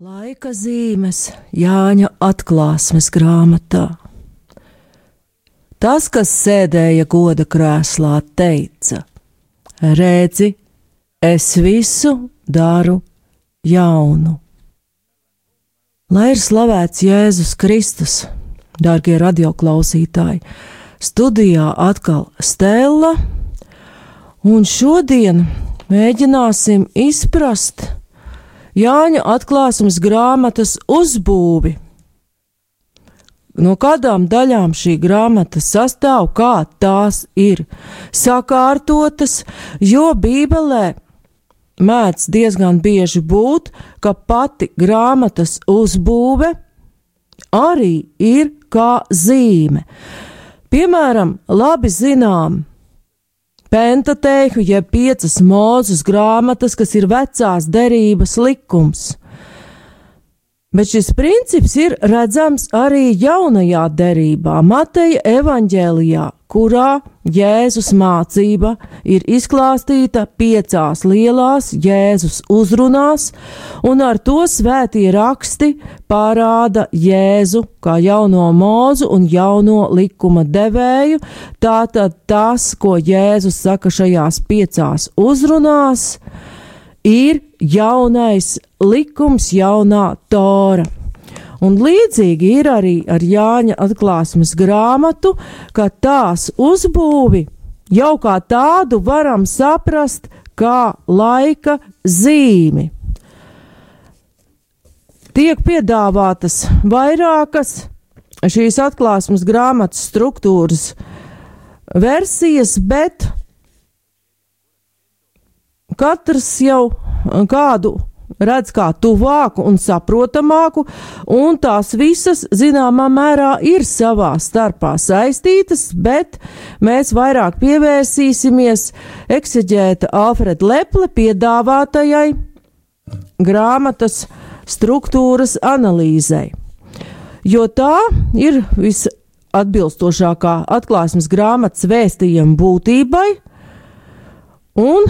Laika zīmes Jāņa atklāsmes grāmatā. Tas, kas sēdēja goda krēslā, teica: Redzi, es visu daru jaunu. Lai ir slavēts Jēzus Kristus, darbie radioklausītāji, studijā atkal Stela, un šodien mēģināsim izprast, Jāņa atklāsmes grāmatas uzbūvi. No kādām daļām šī grāmata sastāv, kā tās ir sakārtotas, jo Bībelē mēdz diezgan bieži būt, ka pati grāmatas uzbūve arī ir kā zīme. Piemēram, labi zinām, Pentateihu, jeb piecas mūzes grāmatas, kas ir vecās derības likums. Bet šis princips ir redzams arī jaunajā derībā, Mateja evaņģēlijā, kurā Jēzus mācība ir izklāstīta piecās lielās Jēzus uzrunās, un ar to svētie raksti parāda Jēzu kā jauno mūzu un jauno likuma devēju. Tātad tas, ko Jēzus saka šajās piecās uzrunās, ir jaunais likums, jaunā tora. Un līdzīgi ir arī ar Jāņa atklāsmes grāmatu, ka tās uzbūvi jau kā tādu varam saprast kā laika zīmi. Tiek piedāvātas vairākas šīs atklāsmes grāmatas struktūras versijas, bet katrs jau kādu redz kā tuvāku un saprotamāku, un tās visas zināmā mērā ir savā starpā saistītas, bet mēs vairāk pievērsīsimies ekseģēta Alfreda Leple piedāvātajai grāmatas struktūras analīzei, jo tā ir visatbilstošākā atklāsmes grāmatas vēstījuma būtībai, un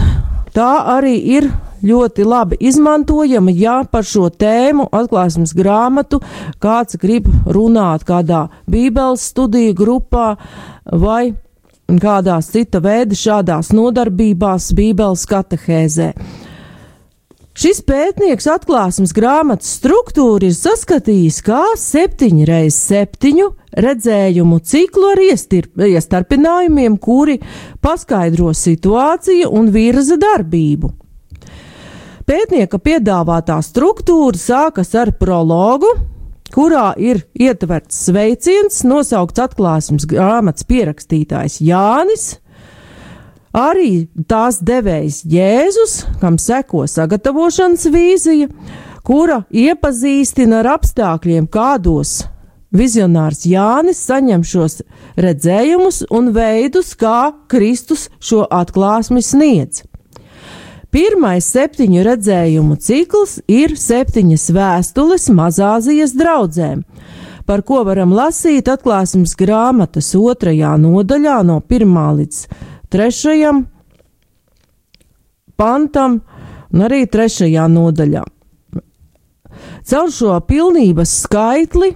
tā arī ir ļoti labi izmantojama, ja par šo tēmu atklāsmes grāmatu kāds grib runāt kādā bībeles studiju grupā vai kādās cita veida šādās nodarbībās bībeles katehēzē. Šis pētnieks atklāsmes grāmatas struktūru ir saskatījis kā septiņu reiz septiņu redzējumu ciklu ar iestarpinājumiem, kuri paskaidro situāciju un virza darbību. Pētnieka piedāvātā struktūra sākas ar prologu, kurā ir ietverts sveiciens, nosaukts atklāsmes grāmatas pierakstītājs Jānis, arī tās devējs Jēzus, kam seko sagatavošanas vīzija, kura iepazīstina ar apstākļiem, kādos vizionārs Jānis saņem šos redzējumus un veidus, kā Kristus šo atklāsmi sniedz. Pirmais septiņu redzējumu cikls ir septiņas vēstules Mazāzijas draudzēm, par ko varam lasīt atklāsmes grāmatas otrajā nodaļā no pirmā līdz trešajam pantam un arī trešajā nodaļā. Caur šo pilnības skaitli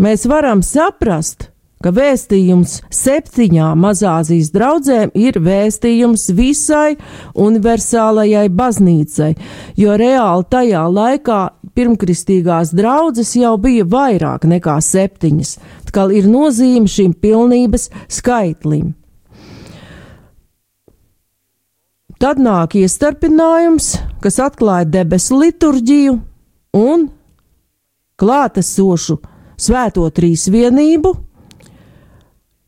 mēs varam saprast, ka vēstījums septiņām mazāzijas draudzēm ir vēstījums visai universālajai baznīcai, jo reāli tajā laikā pirmkristīgās draudzes jau bija vairāk nekā septiņas, tā ir nozīme šim pilnības skaitlim. Tad nāk iestarpinājums, kas atklāja debesu liturģiju un klātesošu svēto trīsvienību,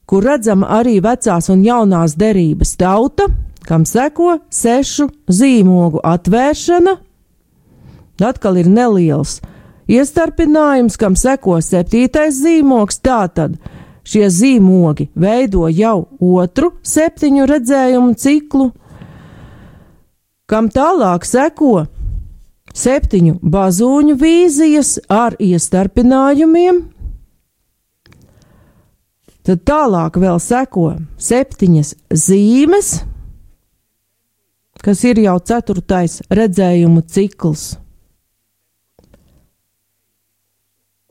kur redzama arī vecās un jaunās derības tauta, kam seko sešu zīmogu atvēršana. Atkal ir neliels iestarpinājums, kam seko septītais zīmogs. Tātad šie zīmogi veido jau otru septiņu redzējumu ciklu, kam tālāk seko septiņu bazūņu vīzijas ar iestarpinājumiem, Tad tālāk vēl seko septiņas zīmes, kas ir jau ceturtais redzējumu cikls.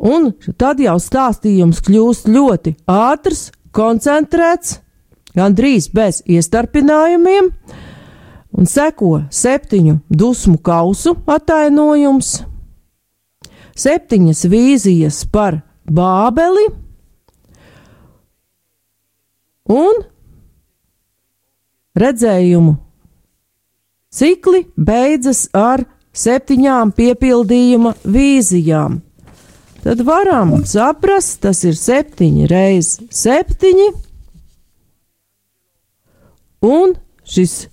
Un tad jau stāstījums kļūst ļoti ātrs, koncentrēts, gandrīz bez iestarpinājumiem, un seko septiņu dusmu kausu attainojums, septiņas vīzijas par Bābeli un redzējumu cikli beidzas ar septiņām piepildījuma vīzijām. Tad varam saprast, tas ir septiņi reizes septiņi, un šis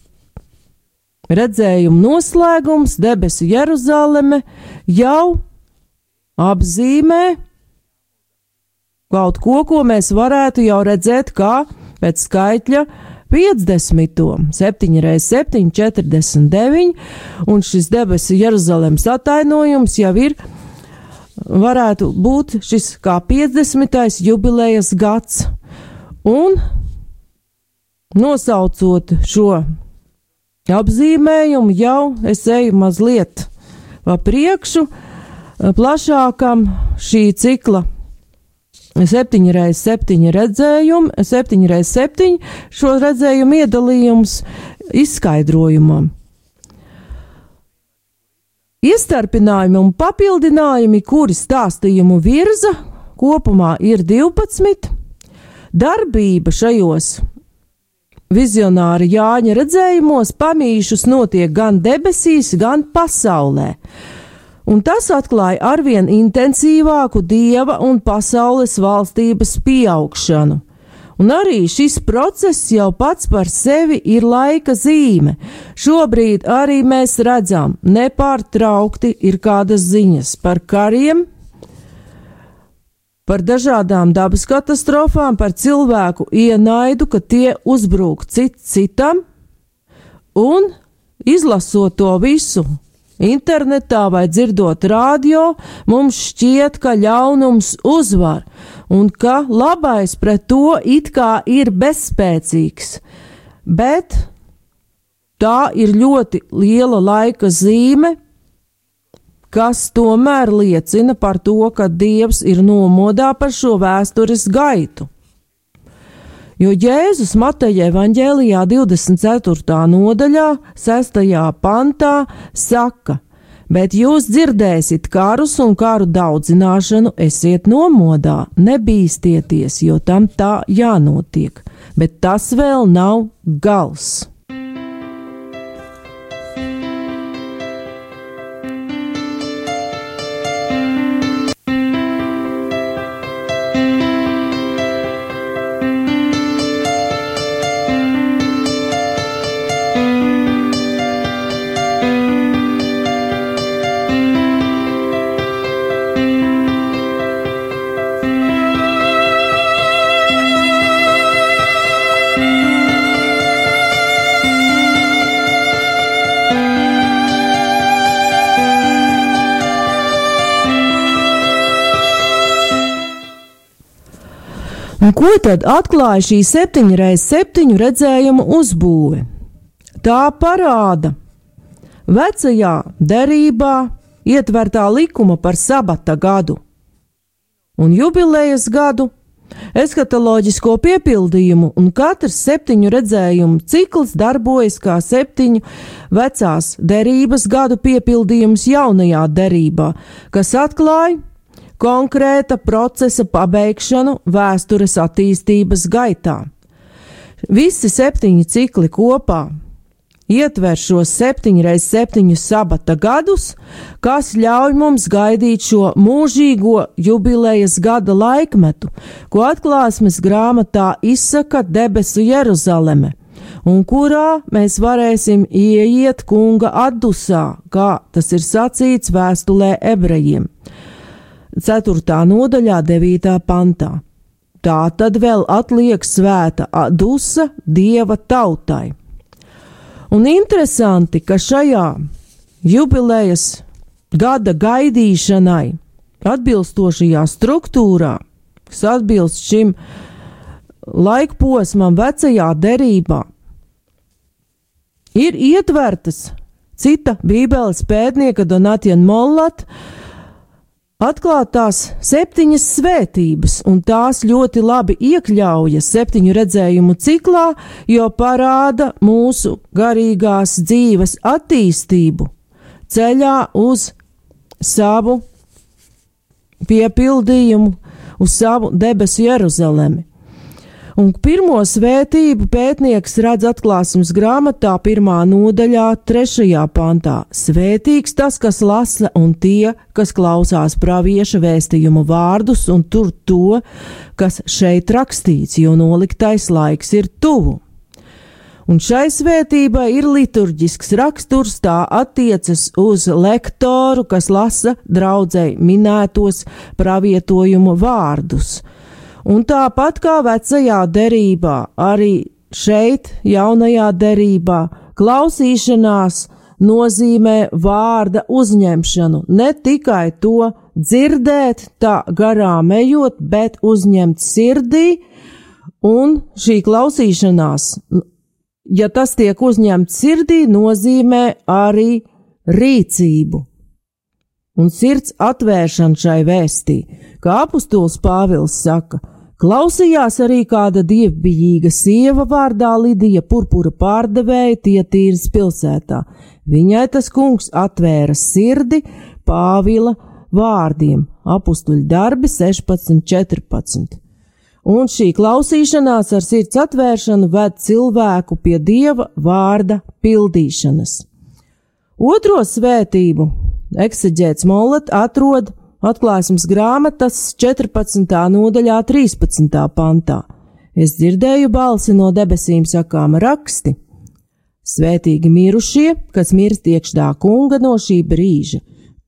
redzējuma noslēgums, debesu Jeruzaleme, jau apzīmē kaut ko, ko mēs varētu jau redzēt kā pēc skaitļa 50, 7 reizes 7, 49, un šis debesu Jeruzalemes atainojums jau ir, varētu būt šis kā 50. jubilejas gads. Un nosaucot šo apzīmējumu, jau es eju mazliet pa priekšu, plašākam šī cikla 7 reizes 7 redzējumi, 7 reizes 7 šo redzējumu iedalījums izskaidrojumam. Iestarpinājumi un papildinājumi, kuri stāstījumu virza, kopumā ir 12. Darbība šajos vizionāra Jāņa redzējumos pamīšus notiek gan debesīs, gan pasaulē un tas atklāja arvien intensīvāku dieva un pasaules valstības pieaugšanu. Un arī šis process jau pats par sevi ir laika zīme. Šobrīd arī mēs redzam, nepārtraukti ir kādas ziņas par kariem, par dažādām dabas katastrofām, par cilvēku ienaidu, ka tie uzbrūk cit citam, un izlasot to visu internetā vai dzirdot radio, mums šķiet, ka ļaunums uzvar un ka labais pret to it kā ir bezspēcīgs. Bet tā ir ļoti liela laika zīme, kas tomēr liecina par to, ka Dievs ir nomodā par šo vēstures gaitu. Jo Jēzus Mateja evaņģēlijā 24. nodaļā, 6. pantā saka, bet jūs dzirdēsiet karus un karu daudzināšanu, esiet nomodā, nebīsties, jo tam tā jānotiek, bet tas vēl nav gals. Un ko tad atklāja šī 7x7 redzējuma uzbūve? Tā parāda vecajā derībā ietvertā likuma par sabata gadu un jubilejas gadu, eskatoloģisko piepildījumu, un katrs septiņu redzējumu cikls darbojas kā septiņu vecās derības gadu piepildījums jaunajā derībā, kas atklāja konkrēta procesa pabeigšanu vēstures attīstības gaitā. Visi septiņi cikli kopā ietver šos septiņreiz septiņus sabata gadus, kas ļauj mums gaidīt šo mūžīgo jubilejas gada laikmetu, ko atklāsmes grāmatā izsaka debesu Jeruzaleme, un kurā mēs varēsim ieiet kunga atdusā, kā tas ir sacīts vēstulē ebrejiem. 4. nodaļā, 9. pantā. Tā tad vēl atliek svēta dusa dieva tautai. Un interesanti, ka šajā jubilejas gada gaidīšanai atbilstošajā struktūrā, kas atbilst šim laikposmam vecajā derībā, ir ietvertas cita bībeles pētnieka Donatien Mollat atklātās septiņas svētības, un tās ļoti labi iekļaujas septiņu redzējumu ciklā, jo parāda mūsu garīgās dzīves attīstību ceļā uz savu piepildījumu, uz savu debesu Jeruzalemi. Un pirmo svētību pētnieks redz atklāsmes grāmatā, pirmā nodaļā, trešajā pantā. Svētīgs tas, kas lasa, un tie, kas klausās pravieša vēstījumu vārdus, un tur to, kas šeit rakstīts, jo noliktais laiks ir tuvu. Un šai svētībai ir liturģisks raksturs, tā attiecas uz lektoru, kas lasa draudzēji minētos pravietojumu vārdus Un tāpat kā vecajā derībā, arī šeit, jaunajā derībā, klausīšanās nozīmē vārda uzņemšanu, ne tikai to dzirdēt, tā garām ejot, bet uzņemt sirdī, un šī klausīšanās, ja tas tiek uzņemts sirdī, nozīmē arī rīcību un sirds atvēršana šai vēstī, kā apustulis Pāvils saka, klausījās arī kāda dievbijīga sieva vārdā Lidija purpura pārdevēja tietīras pilsētā. Viņai tas kungs atvēra sirdi Pāvila vārdiem, apustuļu darbi 16.14. Un šī klausīšanās ar sirds atvēršanu ved cilvēku pie dieva vārda pildīšanas. Otro svētību Eksaģēts Mollet atrod atklāsmes grāmatas 14. nodaļā 13. pantā. Es dzirdēju balsi no debesīm sakām raksti. Svētīgi mirušie, kas mirst iekšā kunga no šī brīža,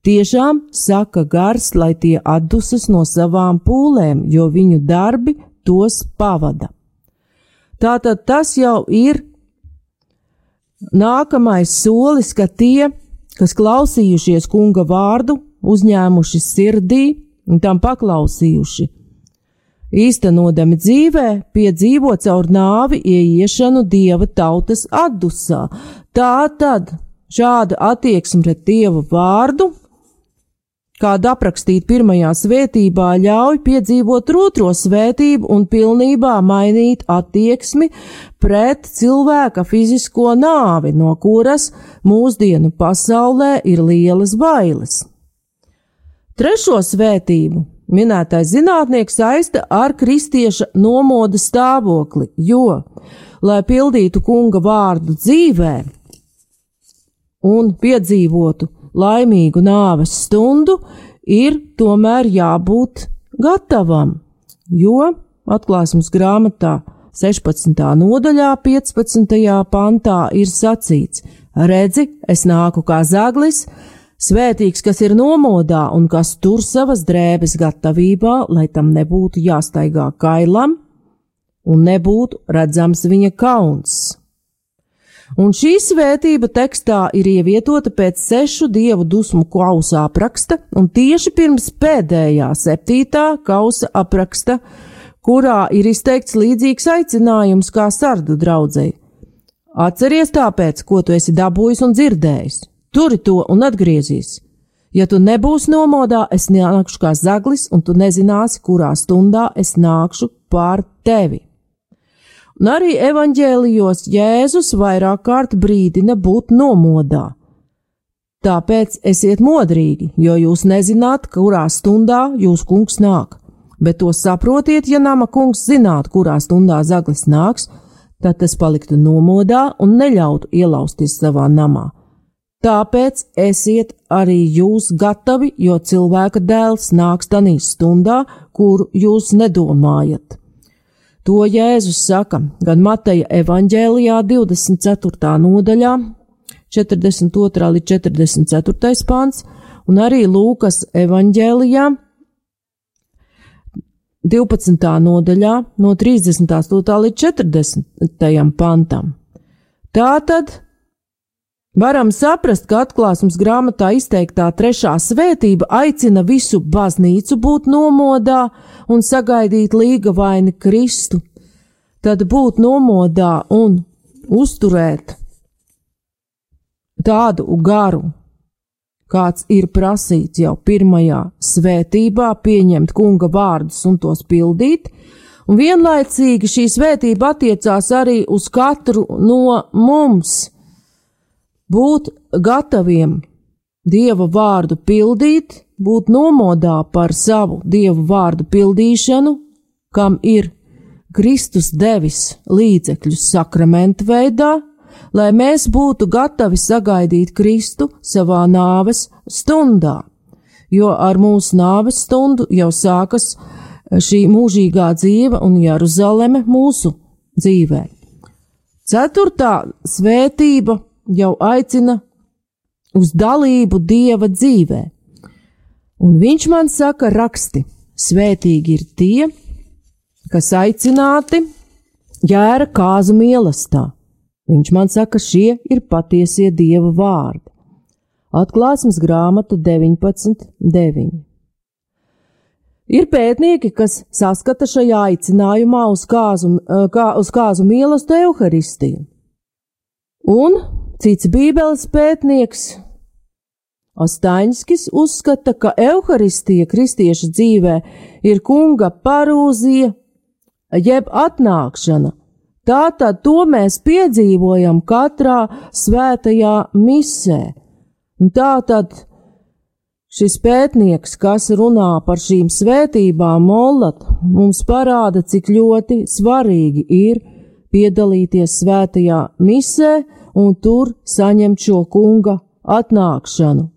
tiešām saka gars, lai tie atdusas no savām pūlēm, jo viņu darbi tos pavada. Tātad tas jau ir nākamais solis, ka tie, kas klausījušies kunga vārdu, uzņēmuši sirdī un tam paklausījuši. Īstenodami dzīvē, piedzīvo caur nāvi ieiešanu dieva tautas atdusā. Tā tad šāda attieksme pret dievu vārdu kāda aprakstīta pirmajā svētībā, ļauj piedzīvot otro svētību un pilnībā mainīt attieksmi pret cilvēka fizisko nāvi, no kuras mūsdienu pasaulē ir lielas bailes. Trešo svētību minētais zinātnieks saista ar kristieša nomoda stāvokli, jo, lai pildītu kunga vārdu dzīvē un piedzīvotu laimīgu nāves stundu, ir tomēr jābūt gatavam, jo atklāsmes grāmatā 16. nodaļā, 15. pantā ir sacīts: Redzi, es nāku kā zaglis, svētīgs, kas ir nomodā un kas tur savas drēbes gatavībā, lai tam nebūtu jāstaigā kailam un nebūtu redzams viņa kauns. Un šī svētība tekstā ir ievietota pēc sešu dievu dusmu kausa apraksta, un tieši pirms pēdējā septītā kausa apraksta, kurā ir izteikts līdzīgs aicinājums kā sardu draudzēji. Atceries tāpēc, ko tu esi dabūjis un dzirdējis, turi to un atgriezīs. Ja tu nebūsi nomodā, es nākšu kā zaglis, un tu nezināsi, kurā stundā es nākšu pār tevi. Un arī evaņģēlijos Jēzus vairāk kārt brīdina būt nomodā. Tāpēc esiet modrīgi, jo jūs nezināt, kurā stundā jūs kungs nāk. Bet to saprotiet, ja nama kungs zinātu, kurā stundā zaglis nāks, tad tas paliktu nomodā un neļautu ielausties savā namā. Tāpēc esiet arī jūs gatavi, jo cilvēka dēls nāks tanī stundā, kuru jūs nedomājat. To Jēzus saka gan Mateja evaņģēlijā 24. nodaļā, 42. līdz 44. pāns, un arī Lūkas evaņģēlijā 12. nodaļā no 38. līdz 40. pantam. Tātad Varam saprast, ka atklāsmes grāmatā izteiktā trešā svētība aicina visu baznīcu būt nomodā un sagaidīt līga vaini Kristu, tad būt nomodā un uzturēt tādu garu, kāds ir prasīts jau pirmajā svētībā, pieņemt kunga vārdus un tos pildīt, un vienlaicīgi šī svētība attiecās arī uz katru no mums būt gataviem Dieva vārdu pildīt, būt nomodā par savu Dievu vārdu pildīšanu, kam ir Kristus devis līdzekļus sakramentu veidā, lai mēs būtu gatavi sagaidīt Kristu savā nāves stundā, jo ar mūsu nāves stundu jau sākas šī mūžīgā dzīve un Jeruzaleme mūsu dzīvē. Ceturtā svētība jau aicina uz dalību Dieva dzīvē, un viņš man saka raksti, svētīgi ir tie, kas aicināti ģēra kāzu mīlestā. Viņš man saka, šie ir patiesie Dieva vārdi. Atklāsmes grāmata 19.9. Ir pētnieki, kas saskata šajā aicinājumā uz kāzu, kā, uz kāzu mīlestību Euharistiju. Un cits Bībeles pētnieks Ostaņskis uzskata, ka Euharistija kristieša dzīvē ir kunga parūzija, jeb atnākšana. Tātad to mēs piedzīvojam katrā svētajā misē. Un tātad šis pētnieks, kas runā par šīm svētībām, Mollat, mums parāda, cik ļoti svarīgi ir piedalīties svētajā misē un tur saņemt šo kunga atnākšanu.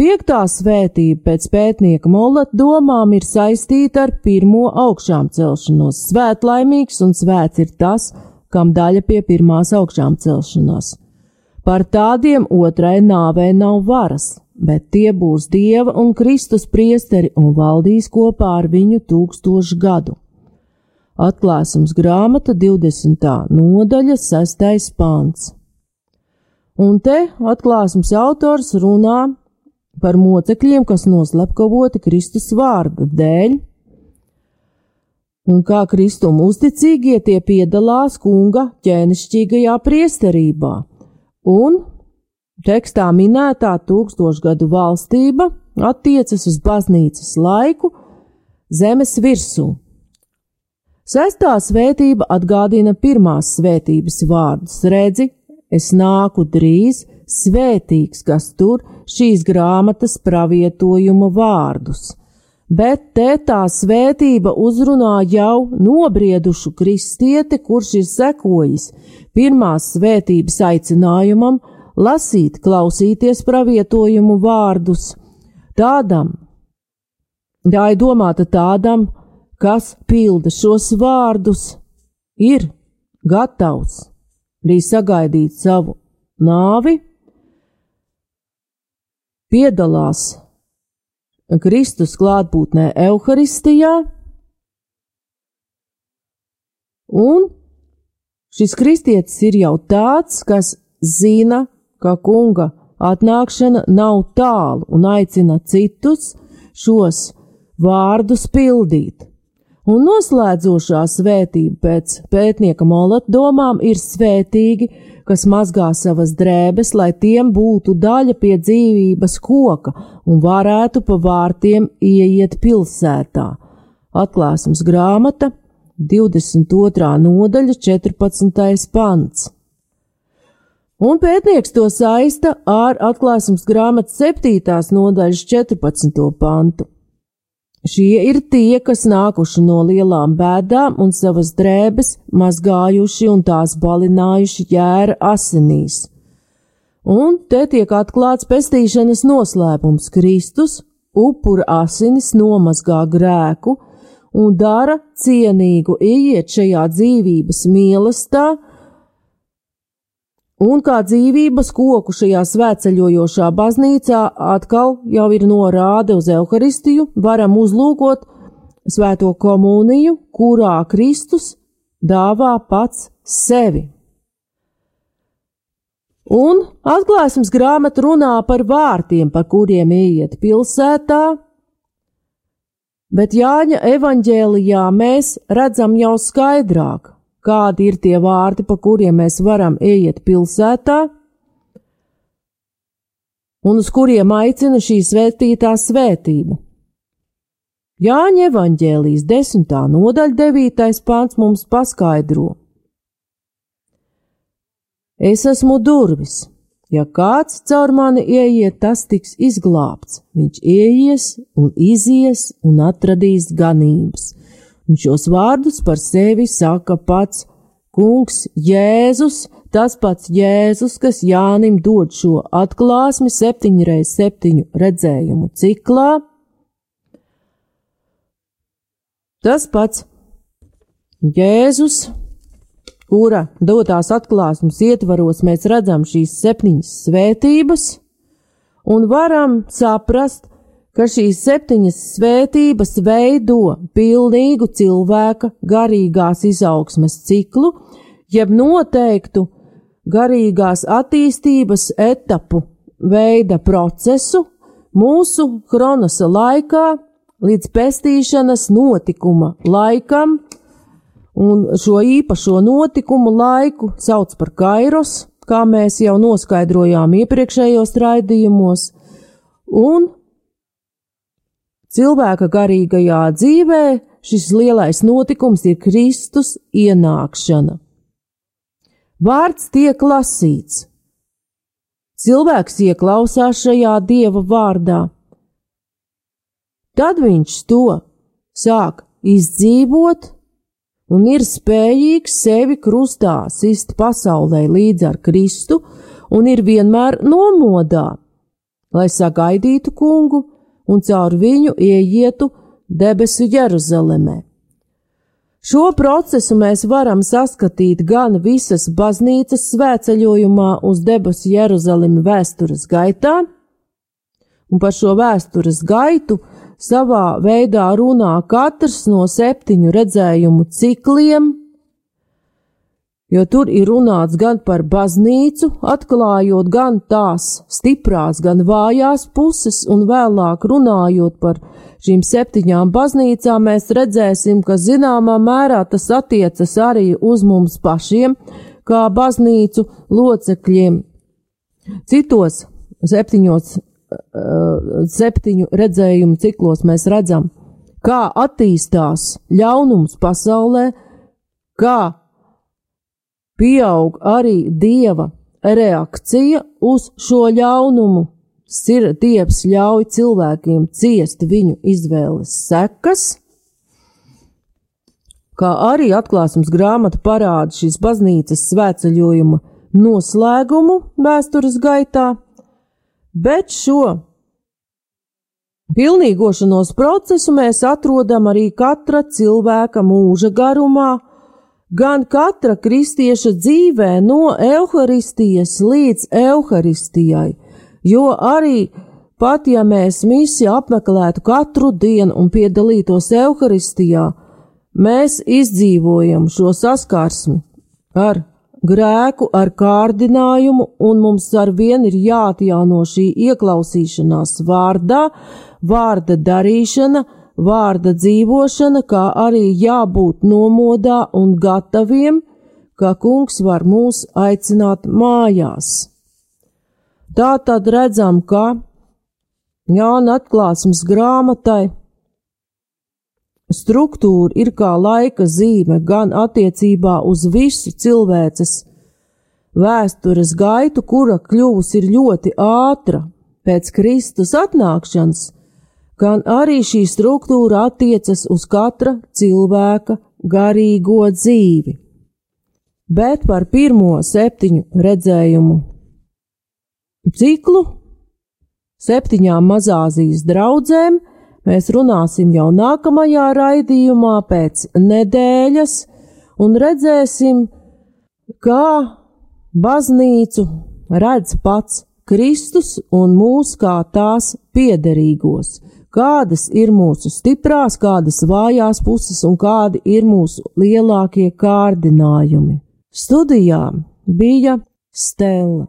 Piektā svētība pēc pētnieka Molata domām ir saistīta ar pirmo augšām celšanos. Svētlaimīgs un svēts ir tas, kam daļa pie pirmās augšām celšanās. Par tādiem otrai nāvē nav varas, bet tie būs Dieva un Kristus priesteri un valdīs kopā ar viņu tūkstošu gadu. Atklāsums grāmata 20. nodaļa 6. pāns. Un te atklāsums autors runā par mocekļiem, kas noslepkavoti Kristus vārda dēļ, un kā Kristum uzticīgie tie piedalās kunga ķēnišķīgajā priesterībā, un tekstā minētā tūkstošgadu valstība attiecas uz baznīcas laiku zemes virsū. Sestā svētība atgādina pirmās svētības vārdus - redzi, es nāku drīz, svētīgs, kas tur šīs grāmatas pravietojumu vārdus. Bet te tā svētība uzrunā jau nobriedušu kristieti, kurš ir sekojis pirmās svētības aicinājumam lasīt, klausīties pravietojumu vārdus. Tādam, tā ir domāta tādam, kas pilda šos vārdus, ir gatavs arī sagaidīt savu nāvi piedalās Kristus klātbūtnē Euharistijā, un šis kristietis ir jau tāds, kas zina, ka kunga atnākšana nav tālu un aicina citus šos vārdus pildīt. Un noslēdzošā svētība pēc pētnieka molata domām ir svētīgi, kas mazgā savas drēbes, lai tiem būtu daļa pie dzīvības koka un varētu pa vārtiem ieiet pilsētā. Atklāsums grāmata 22. nodaļa 14. pants. Un pētnieks to saista ar atklāsums grāmatas 7. nodaļas 14. pantu. Šie ir tie, kas nākuši no lielām bēdām un savas drēbes mazgājuši un tās balinājuši jēra asinīs. Un te tiek atklāts pestīšanas noslēpums Kristus, upura asinis nomazgā grēku un dara cienīgu ieiet šajā dzīvības mīlestībā, Un kā dzīvības koku šajā svētceļojošā baznīcā atkal jau ir norāde uz evaharistiju, varam uzlūkot svēto komuniju, kurā Kristus dāvā pats sevi. Un atklāsmes grāmata runā par vārtiem, par kuriem ieiet pilsētā, bet Jāņa evaņģēlijā mēs redzam jau skaidrāk, kādi ir tie vārti, pa kuriem mēs varam ieiet pilsētā. un uz kuriem aicina šī svētītā svētība. Jāņa evaņģēlijas desmitā nodaļa devītais pāns mums paskaidro. Es esmu durvis. Ja kāds caur mani ieiet, tas tiks izglābts. Viņš ieies un izies un atradīs ganības. Un šos vārdus par sevi saka pats Kungs Jēzus, tas pats Jēzus, kas Jānim dod šo atklāsmi septiņreiz septiņu redzējumu ciklā. Tas pats Jēzus, kura dotās atklāsmes ietvaros mēs redzam šīs septiņas svētības, un varam saprast, ka šīs septiņas svētības veido pilnīgu cilvēka garīgās izaugsmes ciklu, jeb noteiktu garīgās attīstības etapu veida procesu mūsu chronosa laikā līdz pestīšanas notikuma laikam, un šo īpašo notikumu laiku sauc par kairos, kā mēs jau noskaidrojām iepriekšējos raidījumos, un cilvēka garīgajā dzīvē šis lielais notikums ir Kristus ienākšana. Vārds tiek lasīts. Cilvēks ieklausās šajā dieva vārdā. Tad viņš to sāk izdzīvot un ir spējīgs sevi krustā sist pasaulē līdz ar Kristu un ir vienmēr nomodā, lai sagaidītu kungu un caur viņu ieietu debesu Jeruzalemē. Šo procesu mēs varam saskatīt gan visas baznīcas svēceļojumā uz debesu Jeruzalemi vēstures gaitā, un par šo vēstures gaitu savā veidā runā katrs no septiņu redzējumu cikliem, jo tur ir runāts gan par baznīcu, atklājot gan tās stiprās, gan vājās puses, un vēlāk runājot par šīm septiņām baznīcām, mēs redzēsim, ka zināmā mērā tas attiecas arī uz mums pašiem, kā baznīcu locekļiem. Citos septiņos Eh, septiņu redzējumu ciklos mēs redzam, kā attīstās ļaunums pasaulē, kā pieaug arī dieva reakcija uz šo ļaunumu. Ir Dievs ļauj cilvēkiem ciest viņu izvēles sekas, kā arī atklāsmes grāmata parāda šīs baznīcas svētceļojuma noslēgumu vēstures gaitā bet šo pilnīgošanos procesu mēs atrodam arī katra cilvēka mūža garumā, gan katra kristieša dzīvē no evaharistijas līdz evaharistijai, jo arī pat ja mēs misiju apmeklētu katru dienu un piedalītos evaharistijā, mēs izdzīvojam šo saskarsmi ar grēku ar kārdinājumu, un mums ar vienu ir jāatjauno šī ieklausīšanās vārdā, vārda darīšana, vārda dzīvošana, kā arī jābūt nomodā un gataviem, ka kungs var mūs aicināt mājās. Tā tad redzam, ka Jāna atklāsmes grāmatai struktūra ir kā laika zīme gan attiecībā uz visu cilvēces vēstures gaitu, kura kļuvusi ir ļoti ātra pēc Kristus atnākšanas, gan arī šī struktūra attiecas uz katra cilvēka garīgo dzīvi. Bet par pirmo septiņu redzējumu. Ciklu? Septiņām mazāzijas draudzēm Mēs runāsim jau nākamajā raidījumā pēc nedēļas un redzēsim, kā baznīcu redz pats Kristus un mūs kā tās piederīgos, kādas ir mūsu stiprās, kādas vājās puses un kādi ir mūsu lielākie kārdinājumi. Studijā bija Stela.